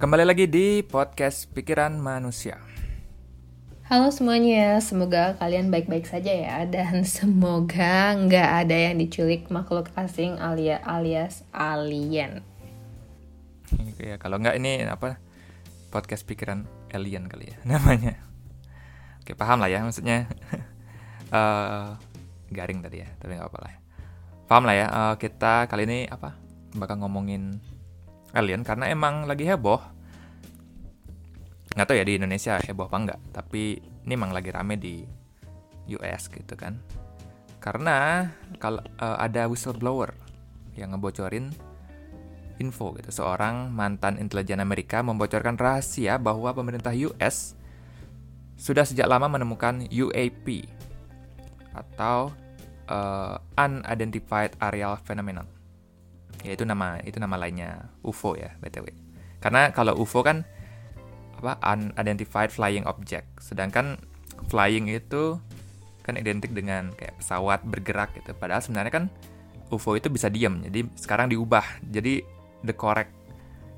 Kembali lagi di podcast Pikiran Manusia. Halo semuanya, semoga kalian baik-baik saja ya dan semoga nggak ada yang diculik makhluk asing alias alias alien. Ya kalau nggak ini apa podcast Pikiran Alien kali ya namanya. Oke paham lah ya maksudnya. uh, garing tadi ya, tapi nggak apa lah. Paham lah ya. Uh, kita kali ini apa bakal ngomongin alien karena emang lagi heboh. Nggak tahu ya di Indonesia heboh apa enggak tapi ini emang lagi rame di US gitu kan. Karena kalau uh, ada whistleblower yang ngebocorin info gitu. Seorang mantan intelijen Amerika membocorkan rahasia bahwa pemerintah US sudah sejak lama menemukan UAP atau uh, unidentified aerial phenomenon ya itu nama itu nama lainnya UFO ya btw karena kalau UFO kan apa unidentified flying object. Sedangkan flying itu kan identik dengan kayak pesawat bergerak gitu. Padahal sebenarnya kan UFO itu bisa diam jadi sekarang diubah jadi the correct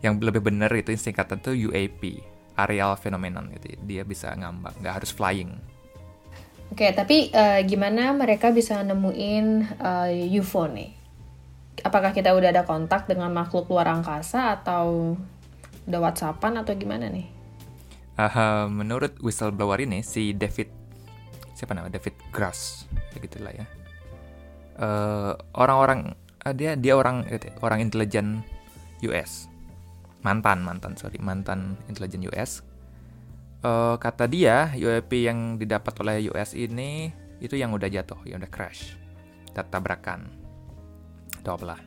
yang lebih benar itu singkatan itu UAP aerial phenomenon gitu. Dia bisa ngambang nggak harus flying. Oke, tapi uh, gimana mereka bisa nemuin uh, UFO nih? Apakah kita udah ada kontak dengan makhluk luar angkasa atau udah WhatsAppan atau gimana nih? Uh, menurut whistleblower ini si David siapa nama David Grass begitulah ya. Uh, orang-orang uh, dia dia orang orang intelijen US mantan mantan sorry mantan intelijen US uh, kata dia UAP yang didapat oleh US ini itu yang udah jatuh yang udah crash tabrakan atau apalah.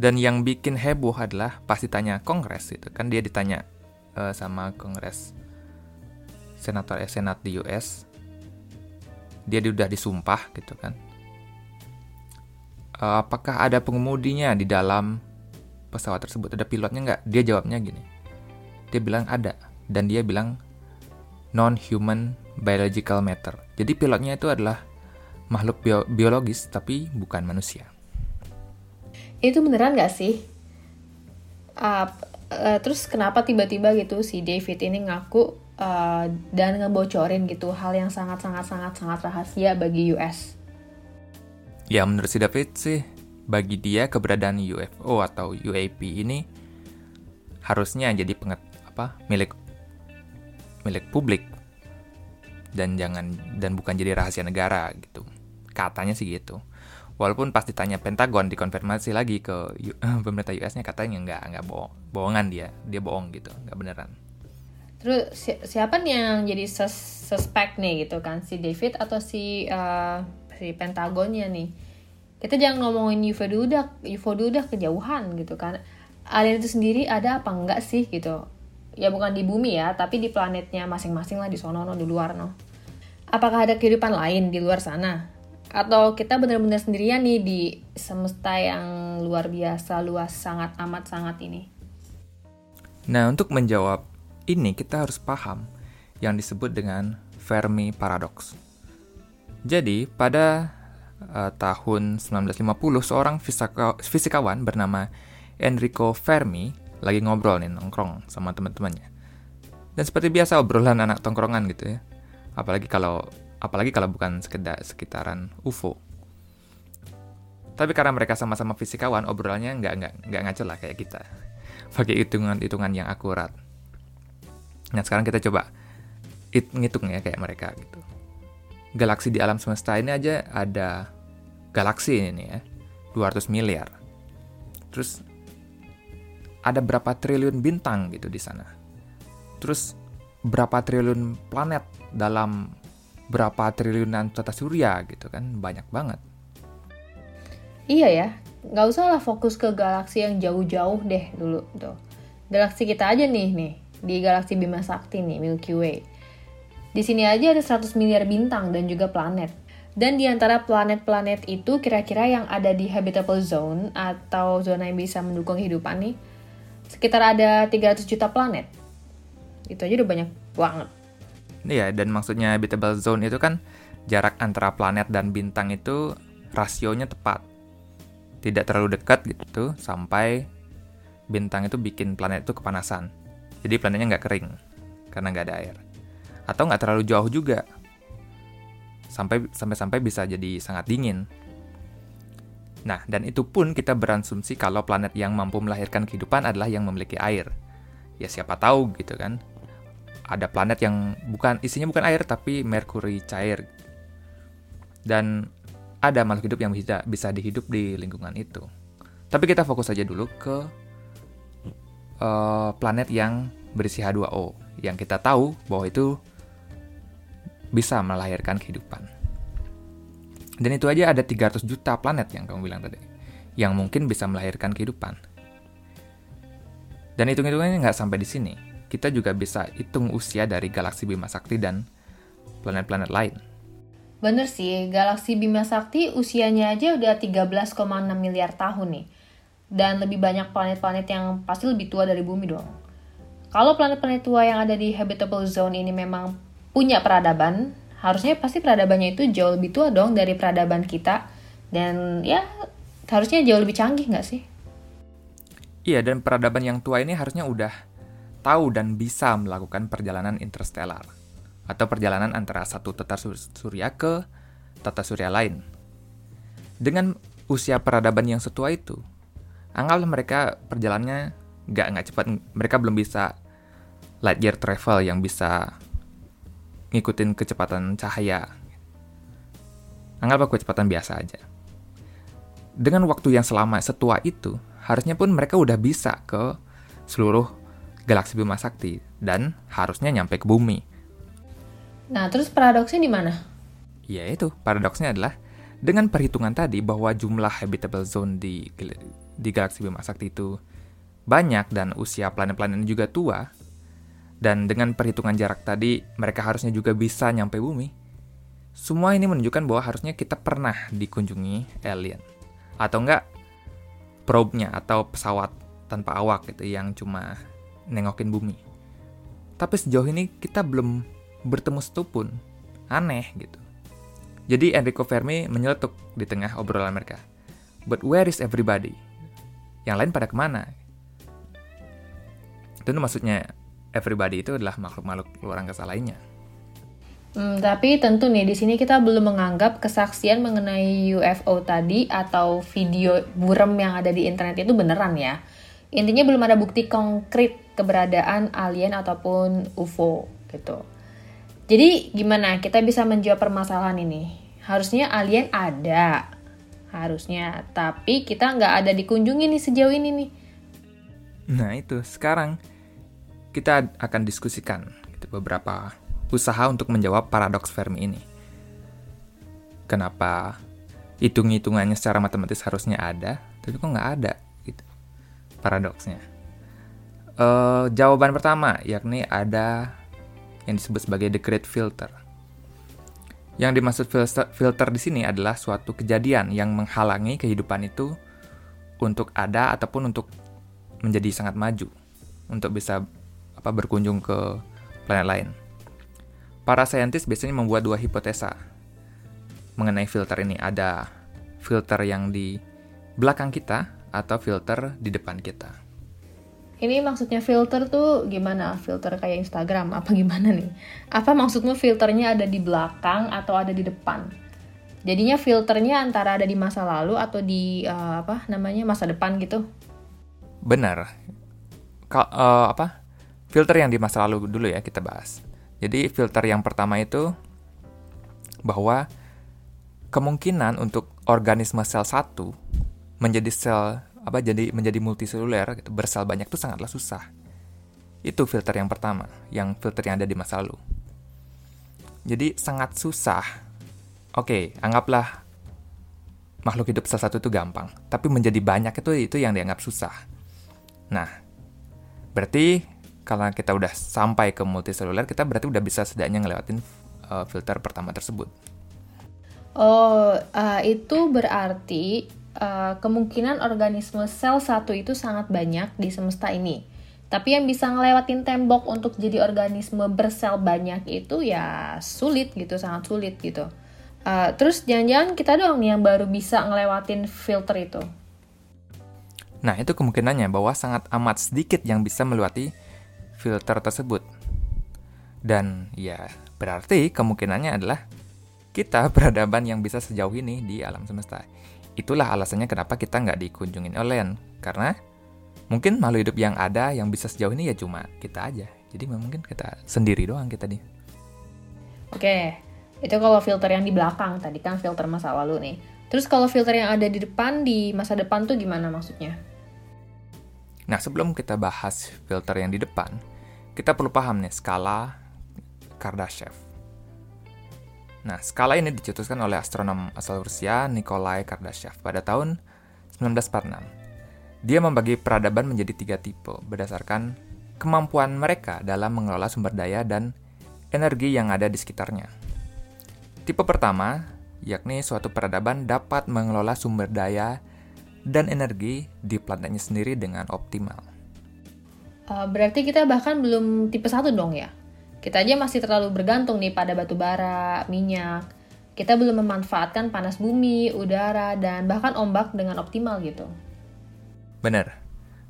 Dan yang bikin heboh adalah pasti tanya Kongres itu kan dia ditanya uh, sama Kongres senator eh, senat di US. Dia udah disumpah gitu kan. Uh, apakah ada pengemudinya di dalam pesawat tersebut? Ada pilotnya nggak? Dia jawabnya gini. Dia bilang ada dan dia bilang non-human biological matter. Jadi pilotnya itu adalah makhluk bio biologis tapi bukan manusia itu beneran gak sih? Uh, uh, terus kenapa tiba-tiba gitu si David ini ngaku uh, dan ngebocorin gitu hal yang sangat sangat sangat sangat rahasia bagi US ya menurut si David sih bagi dia keberadaan UFO atau UAP ini harusnya jadi penget apa milik milik publik. Dan jangan dan bukan jadi rahasia negara gitu. Katanya sih gitu Walaupun pas ditanya Pentagon dikonfirmasi lagi ke pemerintah US-nya katanya nggak nggak bohong, bohongan dia, dia bohong gitu, nggak beneran. Terus si siapa nih yang jadi sus suspek nih gitu kan si David atau si uh, si Pentagonnya nih? Kita jangan ngomongin UFO dulu dah, UFO dulu dah kejauhan gitu kan. Alien itu sendiri ada apa enggak sih gitu? Ya bukan di bumi ya, tapi di planetnya masing-masing lah di sono no, di luar no. Apakah ada kehidupan lain di luar sana? Atau kita benar-benar sendirian nih di semesta yang luar biasa luas sangat amat sangat ini. Nah, untuk menjawab ini kita harus paham yang disebut dengan Fermi paradox. Jadi, pada uh, tahun 1950 seorang fisika fisikawan bernama Enrico Fermi lagi ngobrol nih nongkrong sama teman-temannya. Dan seperti biasa obrolan anak tongkrongan gitu ya. Apalagi kalau apalagi kalau bukan sekedar sekitaran UFO. Tapi karena mereka sama-sama fisikawan, obrolannya nggak nggak nggak ngaco lah kayak kita, pakai hitungan-hitungan yang akurat. Nah sekarang kita coba ngitung ya kayak mereka gitu. Galaksi di alam semesta ini aja ada galaksi ini nih ya, 200 miliar. Terus ada berapa triliun bintang gitu di sana. Terus berapa triliun planet dalam berapa triliunan tata surya gitu kan banyak banget. Iya ya nggak usah lah fokus ke galaksi yang jauh-jauh deh dulu tuh. Galaksi kita aja nih nih di galaksi Bima Sakti nih Milky Way. Di sini aja ada 100 miliar bintang dan juga planet. Dan di antara planet-planet itu kira-kira yang ada di habitable zone atau zona yang bisa mendukung kehidupan nih sekitar ada 300 juta planet. Itu aja udah banyak banget Iya, dan maksudnya habitable zone itu kan jarak antara planet dan bintang itu rasionya tepat. Tidak terlalu dekat gitu sampai bintang itu bikin planet itu kepanasan. Jadi planetnya nggak kering karena nggak ada air. Atau nggak terlalu jauh juga. Sampai sampai sampai bisa jadi sangat dingin. Nah, dan itu pun kita berasumsi kalau planet yang mampu melahirkan kehidupan adalah yang memiliki air. Ya siapa tahu gitu kan. Ada planet yang bukan isinya bukan air tapi merkuri cair. Dan ada makhluk hidup yang bisa bisa dihidup di lingkungan itu. Tapi kita fokus saja dulu ke uh, planet yang berisi H2O yang kita tahu bahwa itu bisa melahirkan kehidupan. Dan itu aja ada 300 juta planet yang kamu bilang tadi, yang mungkin bisa melahirkan kehidupan. Dan hitung-hitungannya nggak sampai di sini. Kita juga bisa hitung usia dari galaksi Bima Sakti dan planet-planet lain. Bener sih, galaksi Bima Sakti usianya aja udah 13,6 miliar tahun nih. Dan lebih banyak planet-planet yang pasti lebih tua dari bumi dong. Kalau planet-planet tua yang ada di habitable zone ini memang punya peradaban, harusnya pasti peradabannya itu jauh lebih tua dong dari peradaban kita. Dan ya, harusnya jauh lebih canggih nggak sih? Iya, dan peradaban yang tua ini harusnya udah tahu dan bisa melakukan perjalanan interstellar atau perjalanan antara satu tata surya ke tata surya lain. Dengan usia peradaban yang setua itu, anggaplah mereka perjalanannya nggak nggak cepat, mereka belum bisa light year travel yang bisa ngikutin kecepatan cahaya. Anggaplah kecepatan biasa aja. Dengan waktu yang selama setua itu, harusnya pun mereka udah bisa ke seluruh galaksi Bima Sakti dan harusnya nyampe ke bumi. Nah, terus paradoksnya di mana? Ya itu, paradoksnya adalah dengan perhitungan tadi bahwa jumlah habitable zone di di galaksi Bima Sakti itu banyak dan usia planet-planet juga tua, dan dengan perhitungan jarak tadi mereka harusnya juga bisa nyampe bumi. Semua ini menunjukkan bahwa harusnya kita pernah dikunjungi alien. Atau enggak probe-nya atau pesawat tanpa awak gitu yang cuma nengokin bumi. Tapi sejauh ini kita belum bertemu satu pun. Aneh gitu. Jadi Enrico Fermi menyeletuk di tengah obrolan mereka. But where is everybody? Yang lain pada ke mana? Itu maksudnya everybody itu adalah makhluk-makhluk luar angkasa lainnya. Hmm, tapi tentu nih di sini kita belum menganggap kesaksian mengenai UFO tadi atau video burem yang ada di internet itu beneran ya. Intinya belum ada bukti konkret keberadaan alien ataupun UFO gitu. Jadi gimana kita bisa menjawab permasalahan ini? Harusnya alien ada, harusnya. Tapi kita nggak ada dikunjungi nih sejauh ini nih. Nah itu sekarang kita akan diskusikan gitu, beberapa usaha untuk menjawab paradoks Fermi ini. Kenapa hitung-hitungannya secara matematis harusnya ada, tapi kok nggak ada gitu paradoksnya. Uh, jawaban pertama yakni ada yang disebut sebagai the great filter. Yang dimaksud filter, filter di sini adalah suatu kejadian yang menghalangi kehidupan itu untuk ada ataupun untuk menjadi sangat maju, untuk bisa apa berkunjung ke planet lain. Para saintis biasanya membuat dua hipotesa mengenai filter ini. Ada filter yang di belakang kita atau filter di depan kita. Ini maksudnya filter tuh gimana? Filter kayak Instagram apa gimana nih? Apa maksudmu filternya ada di belakang atau ada di depan? Jadinya filternya antara ada di masa lalu atau di uh, apa namanya masa depan gitu? Benar. Ka uh, apa? Filter yang di masa lalu dulu ya kita bahas. Jadi filter yang pertama itu bahwa kemungkinan untuk organisme sel satu menjadi sel apa jadi menjadi multiseluler gitu, bersel banyak itu sangatlah susah. Itu filter yang pertama, yang filter yang ada di masa lalu. Jadi sangat susah. Oke, anggaplah makhluk hidup salah satu itu gampang, tapi menjadi banyak itu itu yang dianggap susah. Nah, berarti kalau kita udah sampai ke multiseluler, kita berarti udah bisa setidaknya ngelewatin uh, filter pertama tersebut. Oh, uh, itu berarti uh, kemungkinan organisme sel satu itu sangat banyak di semesta ini. Tapi yang bisa ngelewatin tembok untuk jadi organisme bersel banyak itu ya sulit gitu, sangat sulit gitu. Uh, terus jangan-jangan kita doang nih yang baru bisa ngelewatin filter itu. Nah, itu kemungkinannya bahwa sangat amat sedikit yang bisa melewati filter tersebut. Dan ya, berarti kemungkinannya adalah kita peradaban yang bisa sejauh ini di alam semesta. Itulah alasannya kenapa kita nggak dikunjungin alien. Karena mungkin makhluk hidup yang ada yang bisa sejauh ini ya cuma kita aja. Jadi mungkin kita sendiri doang kita nih. Oke, itu kalau filter yang di belakang tadi kan filter masa lalu nih. Terus kalau filter yang ada di depan di masa depan tuh gimana maksudnya? Nah, sebelum kita bahas filter yang di depan, kita perlu paham nih skala Kardashev. Nah, skala ini dicetuskan oleh astronom asal Rusia Nikolai Kardashev pada tahun 1946. Dia membagi peradaban menjadi tiga tipe berdasarkan kemampuan mereka dalam mengelola sumber daya dan energi yang ada di sekitarnya. Tipe pertama, yakni suatu peradaban dapat mengelola sumber daya dan energi di planetnya sendiri dengan optimal. Uh, berarti kita bahkan belum tipe satu dong ya? Kita aja masih terlalu bergantung nih pada batu bara, minyak. Kita belum memanfaatkan panas bumi, udara, dan bahkan ombak dengan optimal gitu. Bener.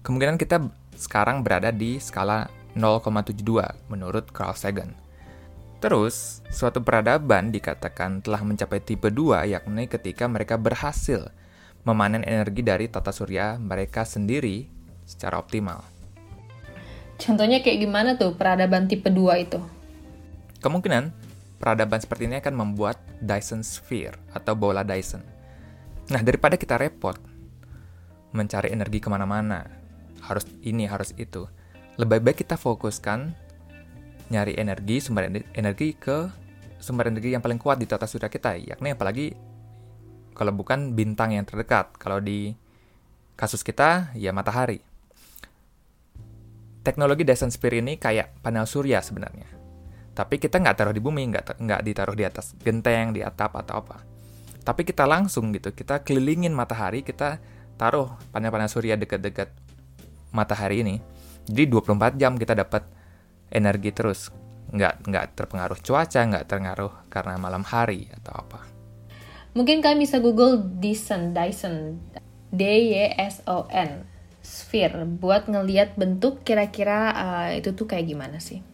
Kemungkinan kita sekarang berada di skala 0,72 menurut Carl Sagan. Terus, suatu peradaban dikatakan telah mencapai tipe 2 yakni ketika mereka berhasil memanen energi dari tata surya mereka sendiri secara optimal. Contohnya kayak gimana tuh peradaban tipe 2 itu? Kemungkinan peradaban seperti ini akan membuat Dyson Sphere atau bola Dyson. Nah, daripada kita repot mencari energi ke mana-mana, harus ini, harus itu, lebih baik kita fokuskan nyari energi sumber energi ke sumber energi yang paling kuat di tata surya kita yakni apalagi kalau bukan bintang yang terdekat kalau di kasus kita ya matahari teknologi Dyson Sphere ini kayak panel surya sebenarnya. Tapi kita nggak taruh di bumi nggak nggak ditaruh di atas genteng di atap atau apa. Tapi kita langsung gitu kita kelilingin matahari kita taruh panel-panel surya dekat-dekat matahari ini. Jadi 24 jam kita dapat energi terus. Nggak nggak terpengaruh cuaca nggak terpengaruh karena malam hari atau apa. Mungkin kalian bisa google Dyson Dyson D Y S O N sphere buat ngeliat bentuk kira-kira uh, itu tuh kayak gimana sih.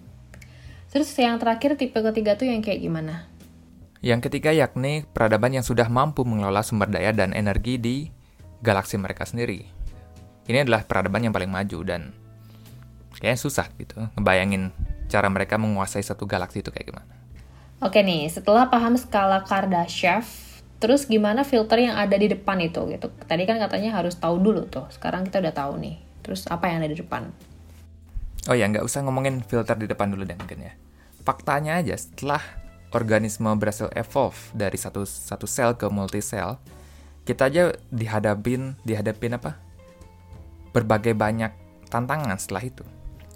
Terus yang terakhir tipe ketiga tuh yang kayak gimana? Yang ketiga yakni peradaban yang sudah mampu mengelola sumber daya dan energi di galaksi mereka sendiri. Ini adalah peradaban yang paling maju dan kayaknya susah gitu ngebayangin cara mereka menguasai satu galaksi itu kayak gimana. Oke nih, setelah paham skala Kardashev, terus gimana filter yang ada di depan itu gitu? Tadi kan katanya harus tahu dulu tuh, sekarang kita udah tahu nih. Terus apa yang ada di depan? Oh ya, nggak usah ngomongin filter di depan dulu deh mungkin ya. Faktanya aja, setelah organisme berhasil evolve dari satu satu sel ke multi sel, kita aja dihadapin dihadapin apa? Berbagai banyak tantangan setelah itu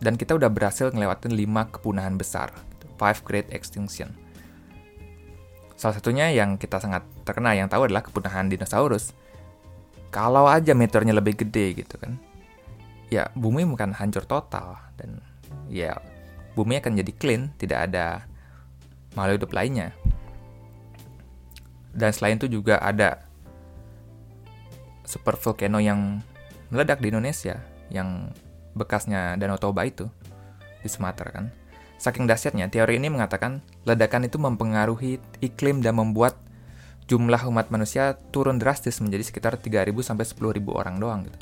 dan kita udah berhasil ngelewatin 5 kepunahan besar, 5 Great Extinction. Salah satunya yang kita sangat terkenal yang tahu adalah kepunahan dinosaurus. Kalau aja meteornya lebih gede gitu kan, ya bumi bukan hancur total dan ya bumi akan jadi clean, tidak ada makhluk hidup lainnya. Dan selain itu juga ada super volcano yang meledak di Indonesia yang bekasnya Danau Toba itu di Sumatera kan. Saking dahsyatnya, teori ini mengatakan ledakan itu mempengaruhi iklim dan membuat jumlah umat manusia turun drastis menjadi sekitar 3.000 sampai 10.000 orang doang gitu.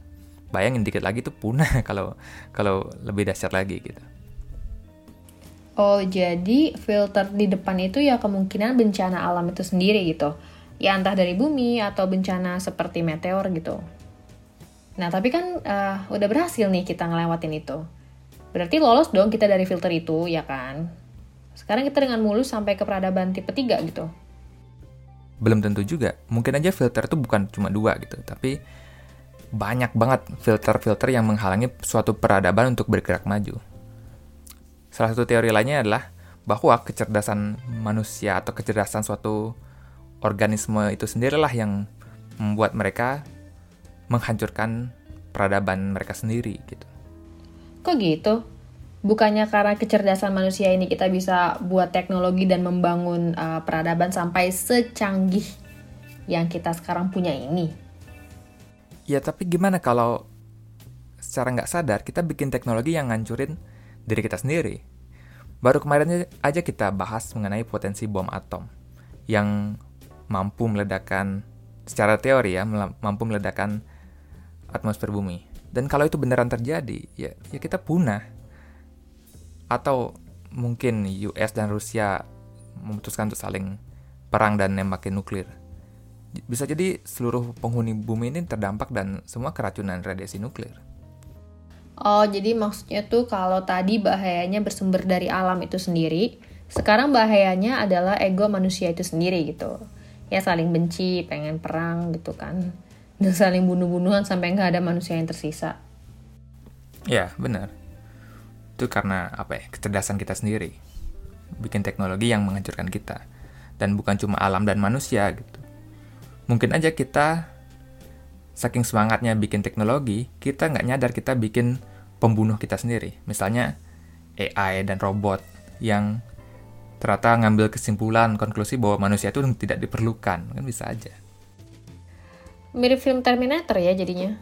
Bayangin dikit lagi tuh punah kalau kalau lebih dahsyat lagi gitu. Oh, jadi filter di depan itu ya kemungkinan bencana alam itu sendiri gitu. Ya entah dari bumi atau bencana seperti meteor gitu. Nah, tapi kan uh, udah berhasil nih kita ngelewatin itu. Berarti lolos dong kita dari filter itu, ya kan? Sekarang kita dengan mulus sampai ke peradaban tipe 3 gitu. Belum tentu juga. Mungkin aja filter itu bukan cuma dua gitu, tapi banyak banget filter-filter yang menghalangi suatu peradaban untuk bergerak maju. Salah satu teori lainnya adalah bahwa kecerdasan manusia atau kecerdasan suatu organisme itu sendirilah yang membuat mereka menghancurkan peradaban mereka sendiri gitu. Kok gitu? Bukannya karena kecerdasan manusia ini kita bisa buat teknologi dan membangun uh, peradaban sampai secanggih yang kita sekarang punya ini? Ya tapi gimana kalau secara nggak sadar kita bikin teknologi yang ngancurin diri kita sendiri. Baru kemarin aja kita bahas mengenai potensi bom atom yang mampu meledakkan secara teori ya mampu meledakkan atmosfer bumi. Dan kalau itu beneran terjadi, ya ya kita punah. Atau mungkin US dan Rusia memutuskan untuk saling perang dan nembakin nuklir. Bisa jadi seluruh penghuni bumi ini terdampak dan semua keracunan radiasi nuklir. Oh, jadi maksudnya tuh kalau tadi bahayanya bersumber dari alam itu sendiri, sekarang bahayanya adalah ego manusia itu sendiri gitu. Ya saling benci, pengen perang gitu kan. Dan saling bunuh-bunuhan sampai nggak ada manusia yang tersisa. Ya, benar. Itu karena apa ya? Kecerdasan kita sendiri. Bikin teknologi yang menghancurkan kita. Dan bukan cuma alam dan manusia gitu. Mungkin aja kita saking semangatnya bikin teknologi, kita nggak nyadar kita bikin pembunuh kita sendiri. Misalnya AI dan robot yang ternyata ngambil kesimpulan, konklusi bahwa manusia itu tidak diperlukan. Kan bisa aja. Mirip film Terminator ya jadinya.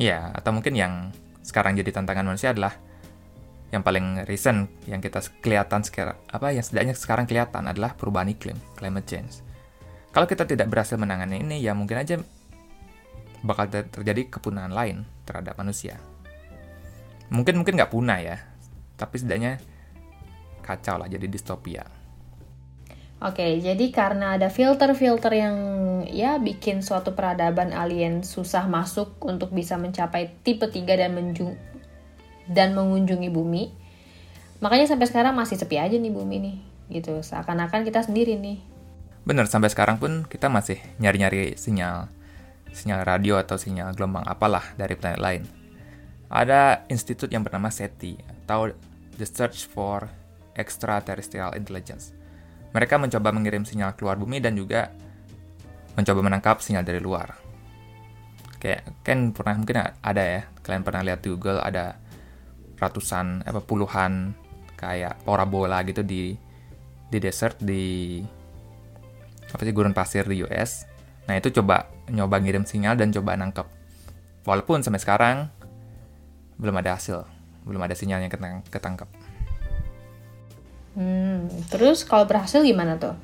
Iya, atau mungkin yang sekarang jadi tantangan manusia adalah yang paling recent yang kita kelihatan sekarang apa yang setidaknya sekarang kelihatan adalah perubahan iklim climate change. Kalau kita tidak berhasil menangani ini ya mungkin aja bakal terjadi kepunahan lain terhadap manusia. Mungkin mungkin nggak punah ya tapi setidaknya kacau lah jadi distopia Oke, jadi karena ada filter-filter yang ya bikin suatu peradaban alien susah masuk untuk bisa mencapai tipe 3 dan menjung dan mengunjungi bumi. Makanya sampai sekarang masih sepi aja nih bumi nih. Gitu, seakan-akan kita sendiri nih. Bener, sampai sekarang pun kita masih nyari-nyari sinyal sinyal radio atau sinyal gelombang apalah dari planet lain. Ada institut yang bernama SETI atau The Search for Extraterrestrial Intelligence mereka mencoba mengirim sinyal keluar bumi dan juga mencoba menangkap sinyal dari luar. Kayak kan pernah mungkin ada ya, kalian pernah lihat di Google ada ratusan apa puluhan kayak parabola gitu di di desert di apa sih gurun pasir di US. Nah itu coba nyoba ngirim sinyal dan coba nangkep. Walaupun sampai sekarang belum ada hasil, belum ada sinyal yang ketangkep. Hmm, terus kalau berhasil gimana tuh?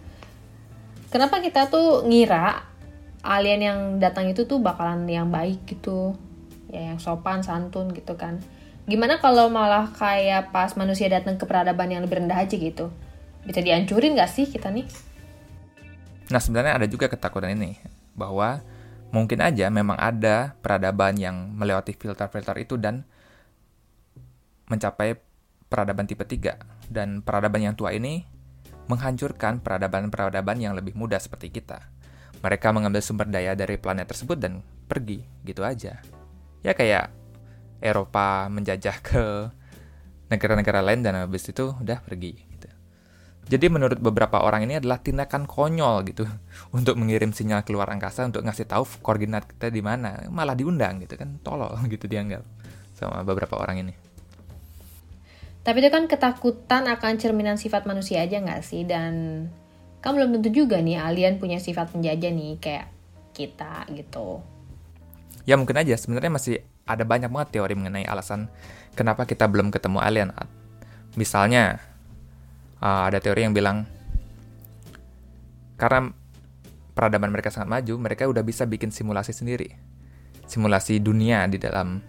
Kenapa kita tuh ngira alien yang datang itu tuh bakalan yang baik gitu? Ya yang sopan, santun gitu kan. Gimana kalau malah kayak pas manusia datang ke peradaban yang lebih rendah aja gitu? Bisa dihancurin gak sih kita nih? Nah sebenarnya ada juga ketakutan ini. Bahwa mungkin aja memang ada peradaban yang melewati filter-filter itu dan mencapai peradaban tipe 3 dan peradaban yang tua ini menghancurkan peradaban-peradaban yang lebih muda seperti kita. Mereka mengambil sumber daya dari planet tersebut dan pergi, gitu aja. Ya kayak Eropa menjajah ke negara-negara lain dan habis itu udah pergi gitu. Jadi menurut beberapa orang ini adalah tindakan konyol gitu untuk mengirim sinyal keluar angkasa untuk ngasih tahu koordinat kita di mana, malah diundang gitu kan tolol gitu dianggap sama beberapa orang ini. Tapi itu kan ketakutan akan cerminan sifat manusia aja nggak sih? Dan kan belum tentu juga nih alien punya sifat penjajah nih kayak kita gitu. Ya mungkin aja sebenarnya masih ada banyak banget teori mengenai alasan kenapa kita belum ketemu alien. Misalnya uh, ada teori yang bilang karena peradaban mereka sangat maju, mereka udah bisa bikin simulasi sendiri. Simulasi dunia di dalam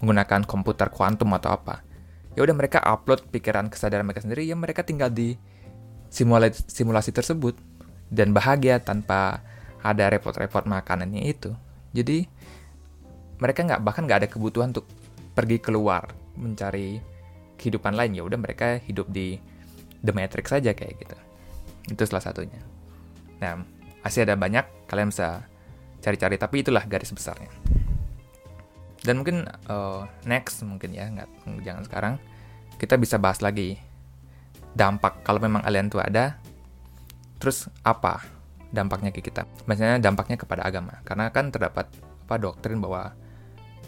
menggunakan komputer kuantum atau apa ya udah mereka upload pikiran kesadaran mereka sendiri ya mereka tinggal di simulasi simulasi tersebut dan bahagia tanpa ada repot-repot makanannya itu. Jadi mereka nggak bahkan nggak ada kebutuhan untuk pergi keluar mencari kehidupan lain. Ya udah mereka hidup di The Matrix saja kayak gitu. Itu salah satunya. Nah masih ada banyak kalian bisa cari-cari tapi itulah garis besarnya dan mungkin uh, next mungkin ya nggak jangan sekarang kita bisa bahas lagi dampak kalau memang alien itu ada terus apa dampaknya ke kita? Misalnya dampaknya kepada agama. Karena kan terdapat apa doktrin bahwa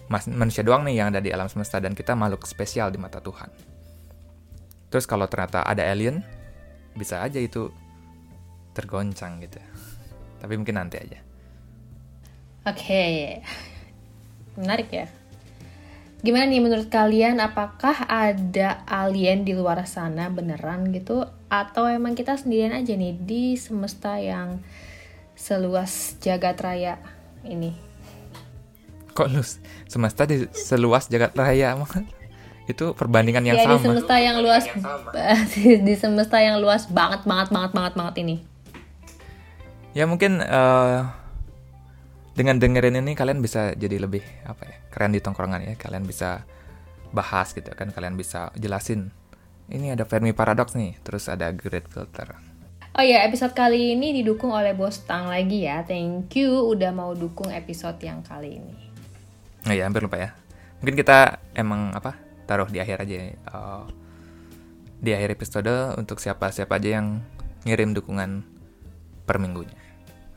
manusia doang nih yang ada di alam semesta dan kita makhluk spesial di mata Tuhan. Terus kalau ternyata ada alien bisa aja itu tergoncang gitu tapi mungkin nanti aja. Oke. okay menarik ya. gimana nih menurut kalian? Apakah ada alien di luar sana beneran gitu? Atau emang kita sendirian aja nih di semesta yang seluas jagat raya ini? Kok lu semesta di seluas jagat raya? Itu perbandingan yang ya, sama. di semesta yang luas di semesta yang luas banget banget banget banget banget ini. Ya mungkin uh, dengan dengerin ini kalian bisa jadi lebih apa ya keren di tongkrongan ya kalian bisa bahas gitu kan kalian bisa jelasin ini ada Fermi Paradox nih terus ada Great Filter Oh ya, episode kali ini didukung oleh Bos Tang lagi ya. Thank you udah mau dukung episode yang kali ini. Oh ya, hampir lupa ya. Mungkin kita emang apa taruh di akhir aja uh, di akhir episode untuk siapa-siapa aja yang ngirim dukungan per minggunya.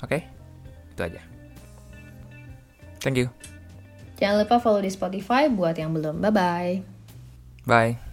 Oke? Okay? Itu aja. Thank you. Jangan lupa follow di Spotify buat yang belum. Bye-bye. Bye.